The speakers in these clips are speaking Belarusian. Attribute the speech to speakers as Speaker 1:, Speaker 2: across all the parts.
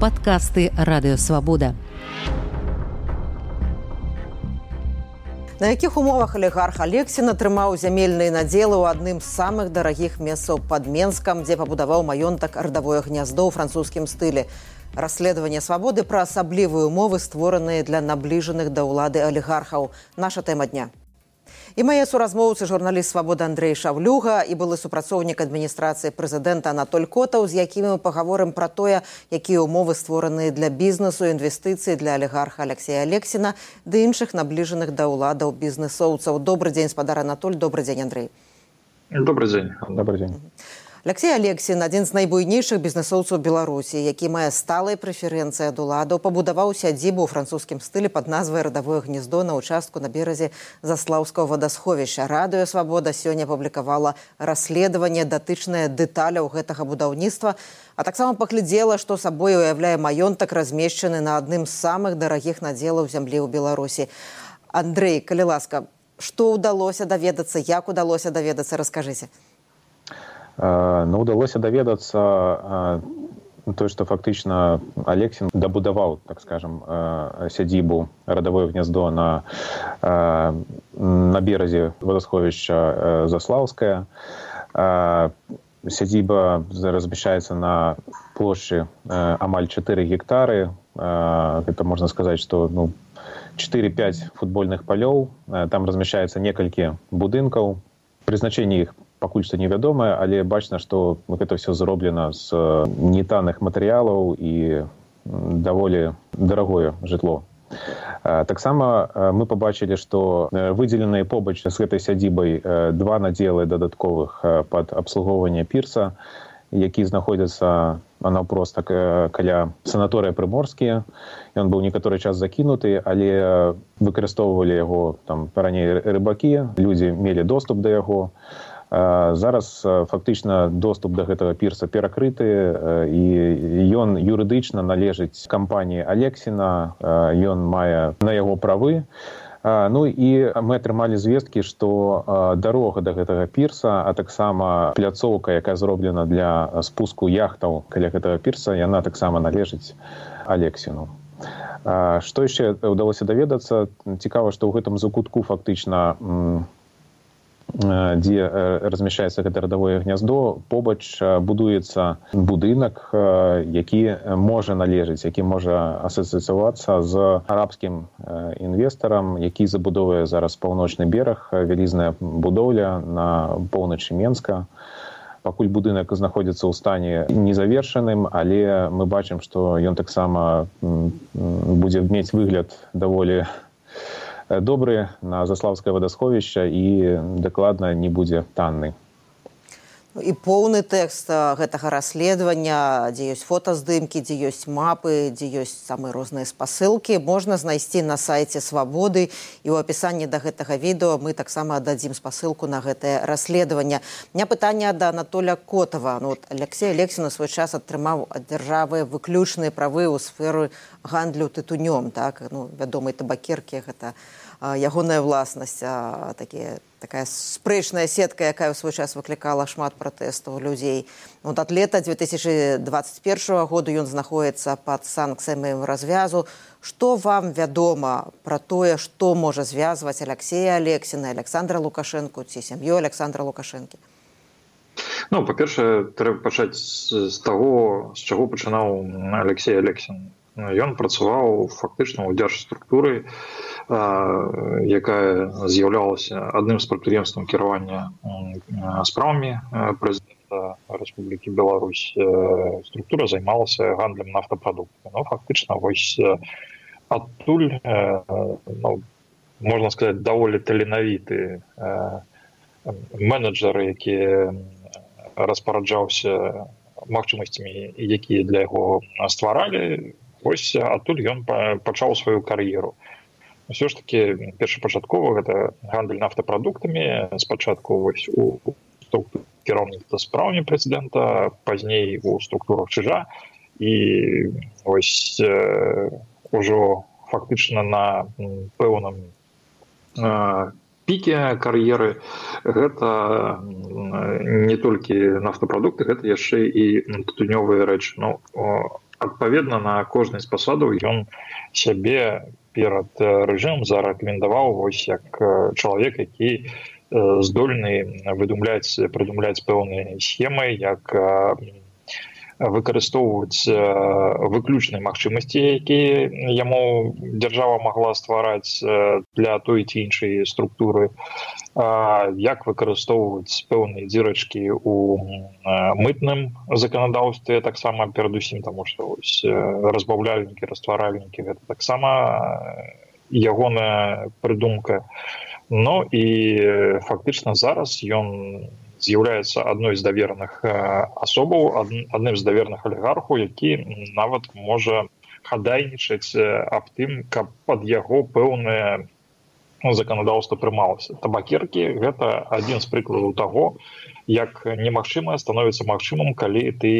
Speaker 1: падкасты радыёвабода.
Speaker 2: На якіх умовах алігарх Алексін атрымаў зямельныя надзелы ў адным з самых дарагіх месцаў пад Менскам, дзе пабудаваў маёнтак ардавое гняздо ў французскім стылі. Расследаванне свабоды пра асаблівыя умовы створаныя для набліжаных да ўлады алігархаў. Наша тэма дня і мае суразмоўцы журналіст свабода Андрей шавлюга і былы супрацоўнік адміністрацыі прэзідэнта анатоль котаў з якімі мы пагаворым пра тое якія умовы створаныя для бізнесу інвестыцыі для алігарха алексея алексіна ды іншых набліжаных да ўладаў бізнесоўцаў добрый дзень спадар анатоль. Добрый дзень Андрей
Speaker 3: добрый дзень
Speaker 4: добрый дзень
Speaker 2: Алексей Алексін, адзін з найбуйнейшых бізнесоўцаў Беларусі, які мае сталыя прэферэнцыі ад уладаў, пабудаваў сядзібу ў французскім стылі пад назвай радавое гнездо на ўчастку на беразе заслаўскага вадасховішча. Радыё свабода сёння апублікавала расследаванне датычнае дэталяў гэтага будаўніцтва, а таксама паглядзела, што сабой уяўляе маёнтак размешчаны на адным з самых дарагіх надзелаў зямлі ў Беларусі. Андрей, калі ласка, што ўдалося даведацца, як удалося даведацца, раскажыце.
Speaker 4: Ну удалося даведацца тое што фактычна алексін дабудаваў так скажем сядзібу радавое гняздо на на беразе вадасховішча заслаўская сядзіба размяшчаецца на плошчы амаль 4 гектары. Гэта можна сказаць што ну 4-5 футбольных палёў там размяшчаецца некалькі будынкаў прызначэнне іх пакуль што невядомае але бачна што гэта все зроблена з нетанных матэрыялаў і даволі дарагое жытло. Таксама мы побачылі што выдзеленыя побач з гэтай сядзібай два надзелы дадатковых пад абслугоўванне пірса які знаходзяцца наўпрост так каля санаторыя прыморскія. Ён быў некаторы час закінуты але выкарыстоўвалі яго там раней рыбакі людзі мелі доступ да яго зараз фактычна доступ да гэтага пірса перакрыты і ён юрыдычна належыць кампаніі алексіна ён мае на яго правы. Ну і мы атрымалі звесткі што дарога да гэтага пірса а таксама пляцоўка якая зроблена для спуску яхтаў каля гэтага пірса яна таксама належыць алексіну. Што яшчэ ўдалося даведацца? Цікава што ў гэтым закутку фактычна дзе размяшчаецца гэта радавое гняздо побач будуецца будынак які можа належыць які можа асацыявацца з арабскім інвестарам які забудовае зараз паўночны бераг вялізная будоўля на поўначы менска. Пакуль будынак знаходзіцца ў стане незавершаным але мы бачым што ён таксама будзе мець выгляд даволі добры на заслаўскае вадасховішча і дакладна не будзе танны
Speaker 2: і поўны тэкст гэтага расследавання дзе ёсць фотаздымкі дзе ёсць мапы дзе ёсць самыя розныя спасылкі можна знайсці на сайце свабоды і ў апісанні да гэтага відэо мы таксама аддадзім спасылку на гэтае расследаванне. Не пытанне да анатоля котова ну, алексей алексей на свой час атрымаў ад дзяржавы выключныя правы ў сферы гандлю тытунём так? Ну вядомай табакеркі гэта ягоная ўласнасць такія такая спрэчная сетка якая ў свой час выклікала шмат пратэстаў людзей вот ад лета 2021 году ён знаходіцца под санкцыямі развязу. Что вам вядома про тое что можа звязваць алексея алексіна александра лукашенко ці сям'ю александра лукашэнкі?
Speaker 3: Ну па-першае трэба пачаць з таго з чаго пачынаў алексей алексін. Ён працаваў фактычна ў дзяржструктуры і якая з'яўлялася адным з прадпрыемствам кіравання справамі прэзідэнта Рэспублікі Беларусь структура займалася гандлем нафтапрадуктаў ну, фактычна вось адтуль ну, можна сказаць даволі таленавіты менеджеры які распараджаўся магчымасцямі якія для яго стваралі ось адтуль ён пачаў сваю кар'еру ўсё ж таки першапачаткова гэта гандаль нафтапрадуктамі спачатку вось у кіраўніцтва спраўні прэзідэнта пазней у структурах чыжа. І ось ужо фактычна на пэўным піке кар'еры гэта не толькі нафтапрадукты гэта яшчэ і тытунёвыя рэчы. Ну адпаведна на кожнай з пасадаў ён сябе перад рэжымом зарэкамендаваў вось як чалавек які здольны выдумляць прыдумляць пэўныя схемы як выкарыстоўваць выключнай магчымасці якія яму дзяржава могла ствараць для той ці іншай структуры. Як выкарыстоўваць пэўныя дзірачкі у мытным заканадаўстве таксама перадусім таму што разбаўляльнікі растваральнікі гэта таксама ягоная прыдумка. Ну і фактычна зараз ён з'яўляецца адной з даверных асобаў адным з даверных алігарху які нават можа хадайнічаць аб тым каб под яго пэўнае заканадаўства прымалася. Табакеркі гэта адзін з прыкладаў таго як немагчымае становіцца магчымым калі ты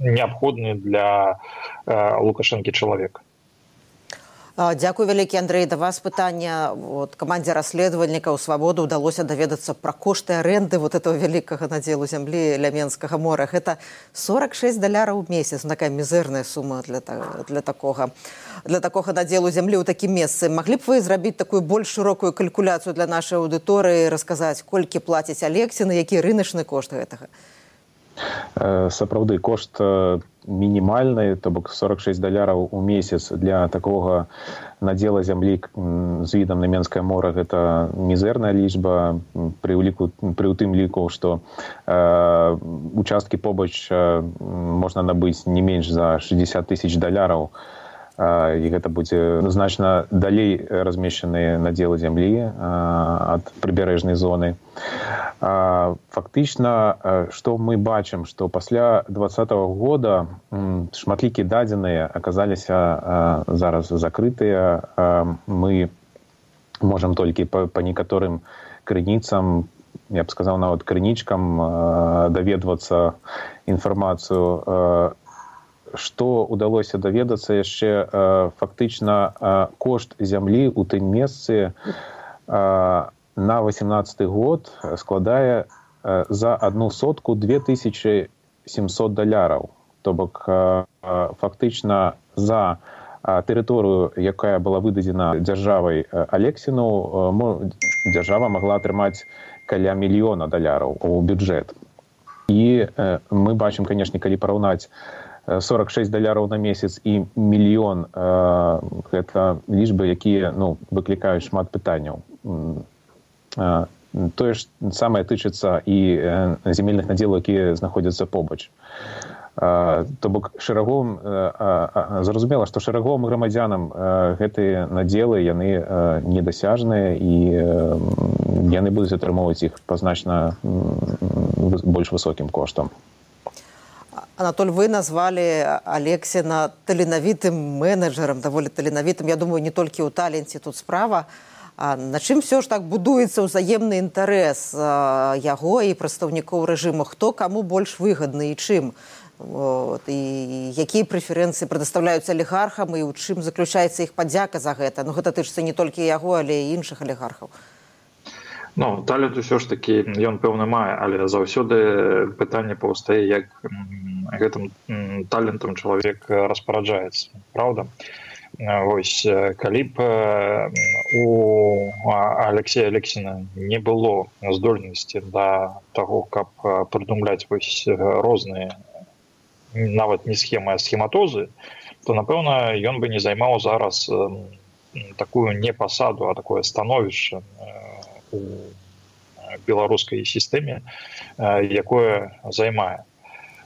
Speaker 3: неабходны для лукашэнкі чалавека
Speaker 2: Дякую вялікі Андрэй да вас пытання вот камандзе расследавальнікаў свабоду ўдалося даведацца пра кошты аренды вот этого вялікага надзелу зямлі ляменскага мора гэта 46 даляраў месяц. Такая мізэрная сума для для такога для такога надзелу зямлі ў такім месцы маглі б вы зрабіць такую больш шырокую калькуляцыю для нашай аўдыторыі расказаць колькі плаціць алексіны які рыначны кошт гэтага
Speaker 4: сапраўды кошт мінімальны то бок 46 даляраў у месяц для такога надзела зямлі з відам на менскае мора гэта мізэрная лічба пры ўліку пры ў тым ліку што э, участкі побач э, можна набыць не менш за 60 тысяч даляраў і гэта будзе значна далей размешчаныя надзелы зямлі ад прыбярэжнай зоны. Фактычна што мы бачым што пасля двадцатого года шматлікі дадзеныя аказаліся зараз закрытыя мы можам толькі па, некаторым крыніцам я б сказаў нават крынічкам даведвацца інфармацыю што ўдалося даведацца яшчэ э, фактычна э, кошт зямлі ў тым месцы э, на 18 год складае за одну сотку 2700 даляраў то бок фактычна за тэрыторыю якая была выдадзена дзяржавай алексіну дзяржава могла атрымаць каля мільёна даляраў у бюджэт і мы бачым канешне калі параўнаць 46 даляраў на месяц і мільён э, гэта лічбы якія ну выклікаюць шмат пытанняў э, тое ж самае тычыцца і э, земельных надзелаў якія знаходзяцца побач. То бок шэраговым зразумела што шэраговым грамадзянам гэтыя надзелы яны недасяжныя і яны будуць атрымоўваць іх пазначна больш высокім коштам
Speaker 2: Анатоль вы назвалі алексена таленавітым менеджерам даволі таленавітым я думаю не толькі ў таленце тут справа. А на чым все ж так будуецца ўзаемны інтарэс яго і прадстаўнікоў рэжыму хто каму больш выгадны і чым? Вот, і якія прэферэнцыі прадастаўляюцца алігархам і ў чым заключаецца іх падзяка за гэта? Ну гэта тычыцца не толькі яго але іншых алігархаў
Speaker 3: Ну, талент ўсё ж такі ён пэўна мае але заўсёды пытанне паўстае як гэтым талентам чалавек распараджаецца Праўда? Вось калі б у Алексея Алексіна не было здольнасці да таго каб прыдумляць вось розныя нават не схемы схематозы то напэўна ён бы не займаў зараз такую не пасаду а такое становішча у беларускай сістэме якое займае.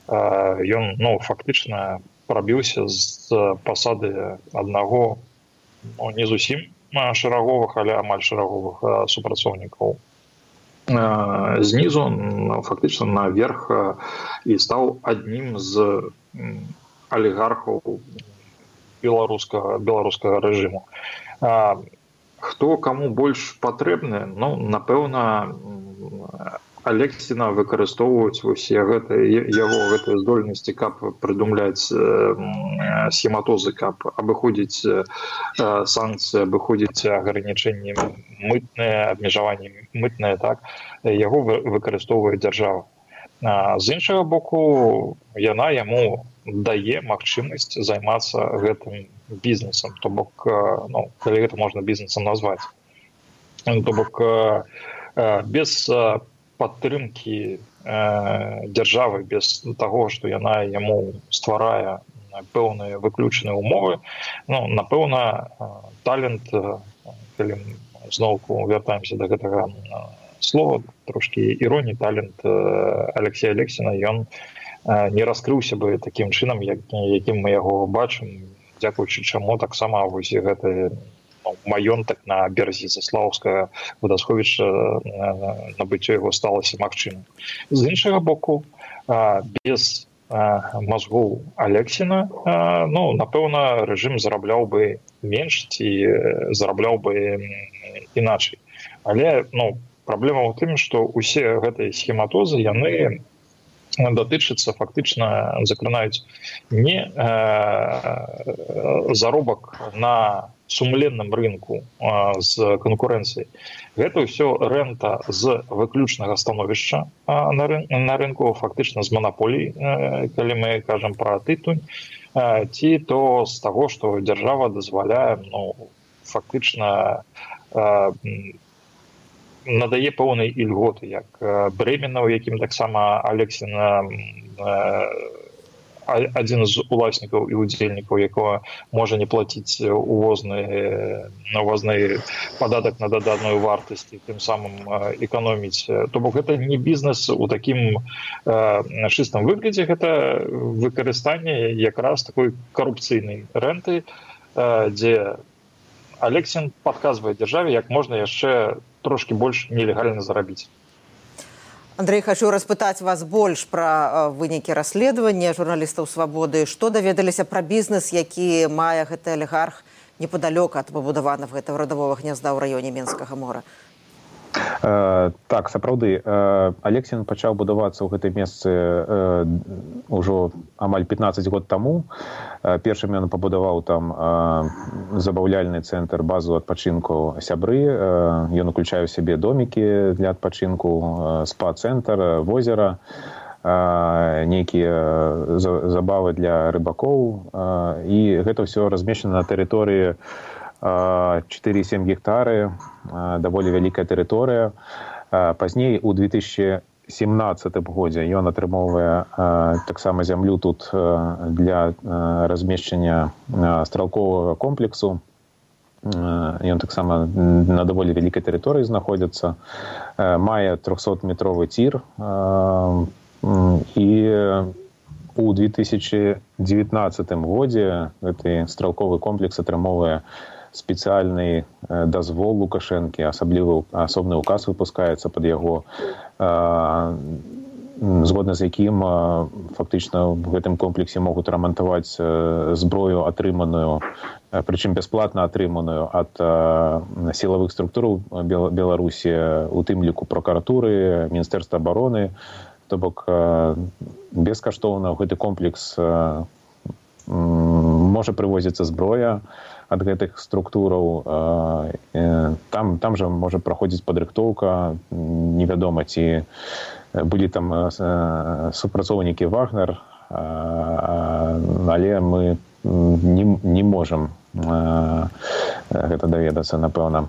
Speaker 3: Ён ну фактычна прабіўся з пасады аднаго ну, не зусім шараговых але амаль шараговых супрацоўнікаў. Знізу фактычна наверх і стаў аднім з алігархаў беларускага беларускага рэжыму хто каму больш патрэбны ну напэўна алексіна выкарыстоўваюць усе гэта яго гэтыя здольнасці каб прыдумляць э, схематозы каб абыходзіць э, санкцыі абыходзіць агранічэнні мытныя абмежаванні мытныя так яго выкарыстоўвае дзяржава. З іншага боку яна яму дае магчымасць займацца гэтым бізнесам то бок ну, калі гэта можна бізнесам назваць. То бок без падтрымки дзяржавы без таго што яна яму стварае пэўныя выключаныя умовы ну напэўна талент калі зноўку вяртаемся до гэтага слова трошки іроні талент алексея алексіна ён не раскрыўся бы таким чынам як якім мы яго бачым дзякуючы чаму таксама вось гэты ну, маёнтак на беразе заслаўская водасховішча набыццё яго сталася магчым з іншага боку без мозгоў алексіна ну напэўна рэжым зарабляў бы менш ці зарабляў бы іначай. Але ну праблема ў тым што усе гэтыя схематозы яны датычыцца фактычна закранаюць не э, заробак на сумленным рынку з канкурэнцыяй. Гэта ўсё рэнта з выключнага становішча на, рын, на рынку фактычна з манаполій калі мы кажам пра тытунь ці то з таго што дзяржава дазваляе ну, фактычна надае пэўнай ільготы як брэмена у якім таксама алексіна адзін з уласнікаў і удзельнікаў якога можа не плаціць увозны навозны падатак на дададную вартасці тым самым эканоміць. То бок гэта не бізнес у такім чыстым выглядзе гэта выкарыстанне якраз такой карупцыйнай рэнты дзе алексін падказвае дзяржаве як можна яшчэ трошки больш нелегальна зарабіць
Speaker 2: Андрей хочу распытаць вас больш пра вынікі расследавання журналістаў свабоды што даведаліся пра бізнес які мае гэты алігарх непадалёк ад пабудаванага гэтага радавога гнязда ў раёне менскага мора
Speaker 4: Э, так сапраўды э, алексін пачаў будавацца ў гэтай месцы э, ўжо амаль 15 год таму. Першым ён пабудаваў там забаўляльны цэнтр базу адпачынку сябры. Ён уключае сябе домікі для адпачынку спа-цэнтр возера нейкія забавы для рыбакоў. І гэта ўсё размешчана на тэрыторыі 4,7 гектары даволі вялікая тэрыторыя пазней у 2017 годзе ён атрымоўвае таксама зямлю тут для размешчання стралковага комплексу ён таксама на даволі вялікай тэрыторыі знаходзіцца мае 300 метровы цір і у 2019 годзе гэты стралковы комплекс атрымоўвае спецыяльны дазвол лукашэнкі асаблівы асобны указ выпускаецца под яго згодна з якім фактычна в гэтым комплексе могуць рамантаваць зброю атрыманую прычым бясплатна атрыманую ад сілавых структураў беларусі у тым ліку прокуратуры міністэрства обороны то бок бескаштоўна гэты комплекс можа прывозіцца зброя ад гэтых структураў. Там там жа можа праходзіць падрыхтоўка невядома ці былі там супрацоўнікі вагнер але мы не, не можам гэта даведацца напэўна.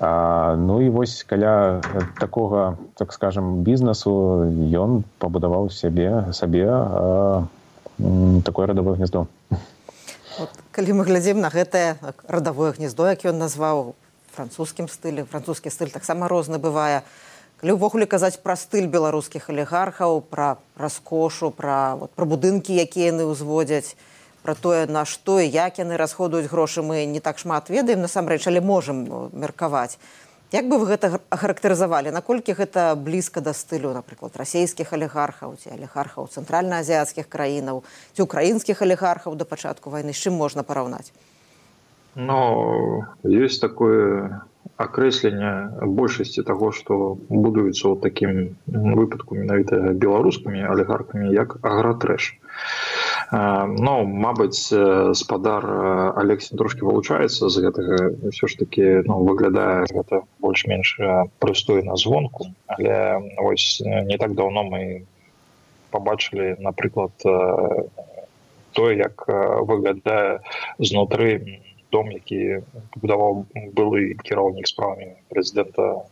Speaker 4: Ну і вось каля такога так скажем бізнесу ён пабудаваў сябе сабе такое радавое гнездо
Speaker 2: Вот, калі мы глядзім на гэтае радавое гнездо, як ён назваў французскім стылі, французскі стыль таксама розны бывае. Калі ўвогуле казаць пра стыль беларускіх алігархаў, пра раскошу, пра, вот, пра будынкі, якія яны ўзводзяць, пра тое, на што і як яны расходуюць грошы, мы не так шмат ведаем насамрэч, але можам меркаваць. Як бы вы гэта ахарактарызавалі, наколькі гэта блізка да стылю, напрыклад, расійскіх алігархаў ці алігархаў цэнтральна-азіяцкіх краінаў ці украінскіх алігархаў да пачатку вайны з чым можна параўнаць?
Speaker 3: Ну ёсць такое акрэсленне большасці таго, што будуецца ў такім выпадку менавіта беларускімі алігаркамі як агратрэш. Ну мабыць спадар алексей трошки вылучаецца з гэтага ўсё ж таки ну, выглядае гэта больш-менш прыстойна звонку. Але вось не так давно мы побачылі напрыклад тое як выглядае знутры дом які будаваў былы кіраўнік справамі прэзідэнта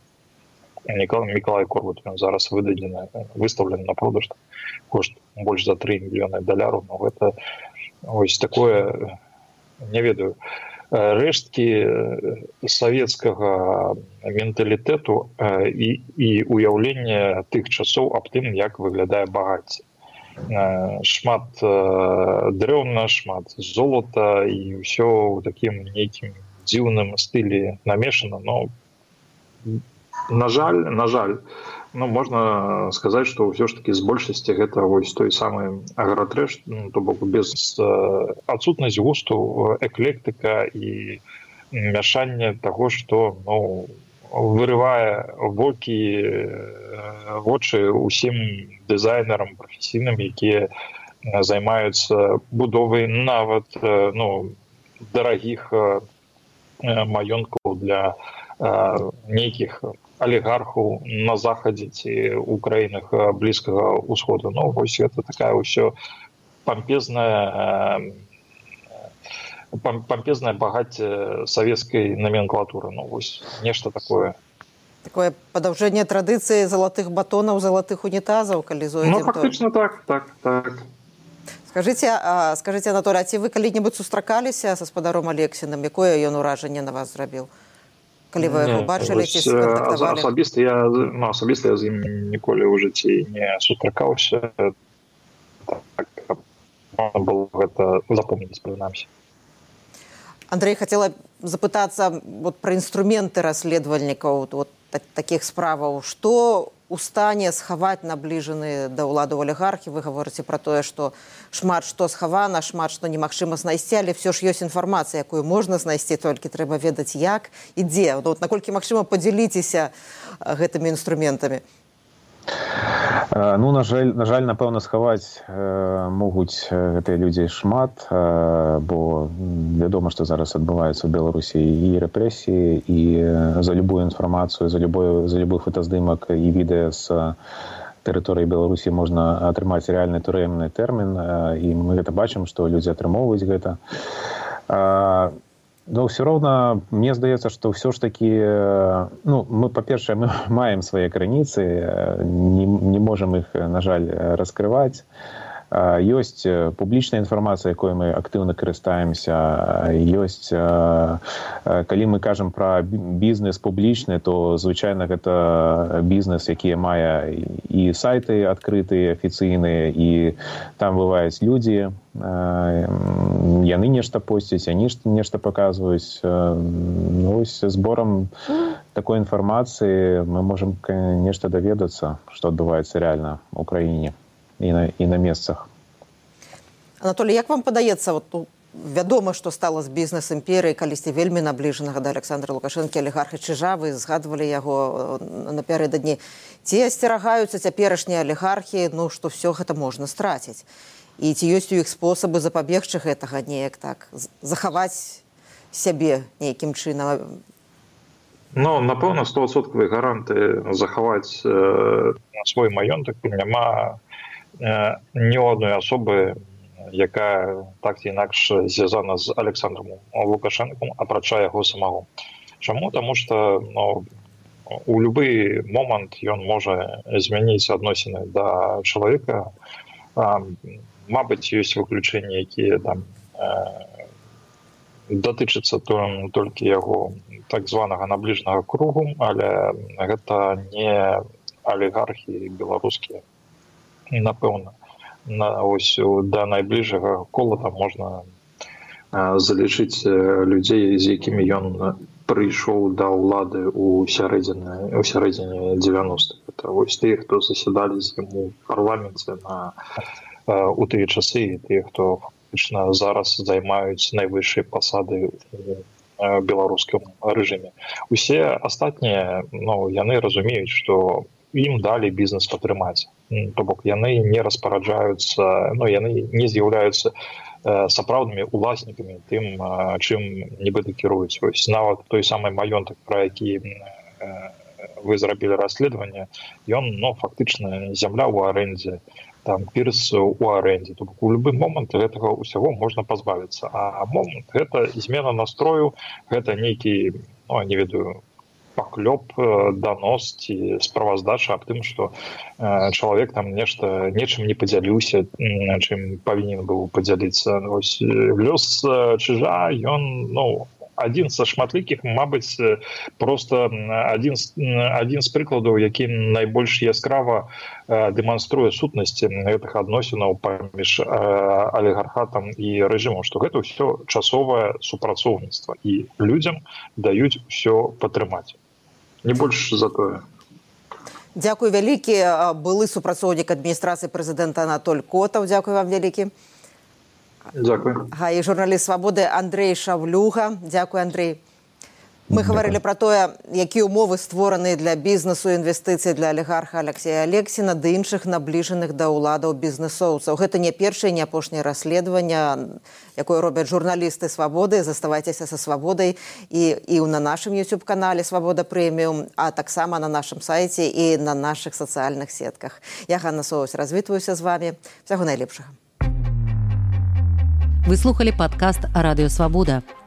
Speaker 3: Николай Миколай Корбут зараз выдадзена выставлен на продаж кошт больш за 3 мільёны даляраў но гэта ось такое не ведаю. Рэшткі савецкага менталітэту і, і уяўлення тых часоў аб тым як выглядае багацце. Шмат дрэўна шмат золота і ўсё ў такім нейкім дзіўным стылі намешана но на жаль на жаль ну можна сказаць что ўсё ж таки з большасці гэта вось той самы агратрэш ну, то бок без адсутнасць густу эклектыка і мяшання того что ну вырывае вокі вочы усім дызайнерам прафесійным якія займаюцца будовай нават ну дарагіх маёнкаў для нейкіх алігархаў на захадзе ці ў краінах блізкага ўсходу. Ну вось это такая ўсё пампезная пампезная багацце савецкай номенклатуры. Ну вось нешта такое.
Speaker 2: Такое падаўжэнне традыцыі залатых батонаў залатых унітазаў калі зо
Speaker 3: ну, фактычна так так так.
Speaker 2: Скажите скажите анатолий ці вы калі-небудзь сустракаліся са спадаром алексіным якое ён уражанне на вас зрабіў калі вы яго бачылі ці
Speaker 3: асабіста я ну, асабіста я з ім ніколі ў жыцці не сустракаўся так, было гэта запомніць прынамсі
Speaker 2: Андрей хацела запытацца вот пра інструменты расследавальнікаў вот таких справаў што у стане схаваць набліжаны да ўладу алігархі. Вы гаворыце пра тое што шмат што схавана шмат што немагчыма знайсці але все ж ёсць інфармацыя якую можна знайсці толькі трэба ведаць як і дзе. Ну, вот, наколькі магчыма падзяліцеся гэтымі інструментамі.
Speaker 4: Э, ну на жаль на жаль напэўна схаваць э, могуць э, гэтыя людзі шмат э, бо вядома што зараз адбываецца ў беларусі і рэпрэсіі і за любую інфармацыю за любой за любых фотаздымак і відэа з тэрыторыі беларусі можна атрымаць рэальны турэмны тэрмін э, і мы гэта бачым што людзі атрымоўваюць гэта. Э, но все роўна мне здаецца что ўсё ж таки ну мы па-першае мы маем свае крыніцы не, не можем их на жаль раскрываць ёсць публічная інфармацыя якой мы актыўна карыстаемся. Ёсць калі мы кажам пра бізнес публічны то звычайна гэта бізнес які мае і сайты адкрытыя афіцыйныя і там бываюць людзі. Яны нешта посцяць они нешта паказваюць. Ну, зборам такой інфармацыі мы можемм нешта даведацца што адбываецца рэальна ў краіне і на, і на месцах
Speaker 2: Анатолій як вам падаецца вот ну, вядома што стала з бізнес імперыі калісьці вельмі набліжанага да александра лукашэнкі алігархі чыжа вы згадвалі яго напярэдадні ці асцерагаюцца цяперашнія алігархі ну што все гэта можна страціць і ці ёсць у іх спосабы запабегчы гэтага неяк так захаваць сябе нейкім чынам
Speaker 3: Ну напэўна стосоткавыя гаранты захаваць э, свой маёнтак няма ні одной асобы якая так ці інакш звязана з александром лукашэнкам апрача яго самого чаму таму что ну, у любы момант ён можа змяніць адносіны да чалавека Мабыць ёсць выключэнні якія там датычацца то толькі яго так званага набліжнага кругу але гэта не алігархі беларускія і напэўна на ось да найбліжага кола там можна залічыць людзей з якімі ён прыйшоў да ўлады у сярэдзіны у сярэдзіне 90 это вось тыя хто заседалі з яму парламенце на у тыя часы тыя хто фактычна зараз займаюць найвышэйшыя пасады беларускім рэжыме. Усе астатнія ну яны разумеюць што ім далі бізнес падтрымаць то бок яны не распараджаюцца но яны не з'яўляюцца сапраўднымі уласнікамі тым чым нібыта кіруюць. Вось нават той самы маёнтак пра які вы зрабілі расследаванне ён но ну, фактычна зямля ў арэндзе там пірс у арэндзе то у любы момант гэтага ўсяго можна пазбавіцца. А момант гэта змена настрою гэта нейкі ну, не ведаю паклёп данос ці справаздача аб тым што э, чалавек там нешта нечым не падзяліўся чым павінен быў падзяліцца лёс чыжа ён ну адзін са шматлікіх мабыць просто адзін адзін з прыкладаў якім найбольш яскрава дэманструе сутнасці гэтых адносінаў паміж алігархатам і рэжымам што гэта ўсё часовае супрацоўніцтва. І людзям даюць усё падтрымаць не больш за тое
Speaker 2: Дякую вялікі былы супрацоўнік адміністрацыі прэзідэнта Анатоль котаў дзякую вам вялікі і журналіст свабоды Андрей шавлюга дзякуй Андрей Мы гаварылі пра тое якія умовы створаны для бізнесу інвестыцый для алігарха алексея алексіна ды іншых набліжаных да ўладаў бізнесоўцаў гэта не першае не апошняе расследаванне якое робяць журналісты свабоды заставайцеся са свабодай і і на нашым youtube канале свабода прэміум а таксама на нашым сайце і на наших сацыяльных сетках я Ганна соус развітваюся з вами. Всяго найлепшага
Speaker 1: Вы слухали падкаст радыёвабода.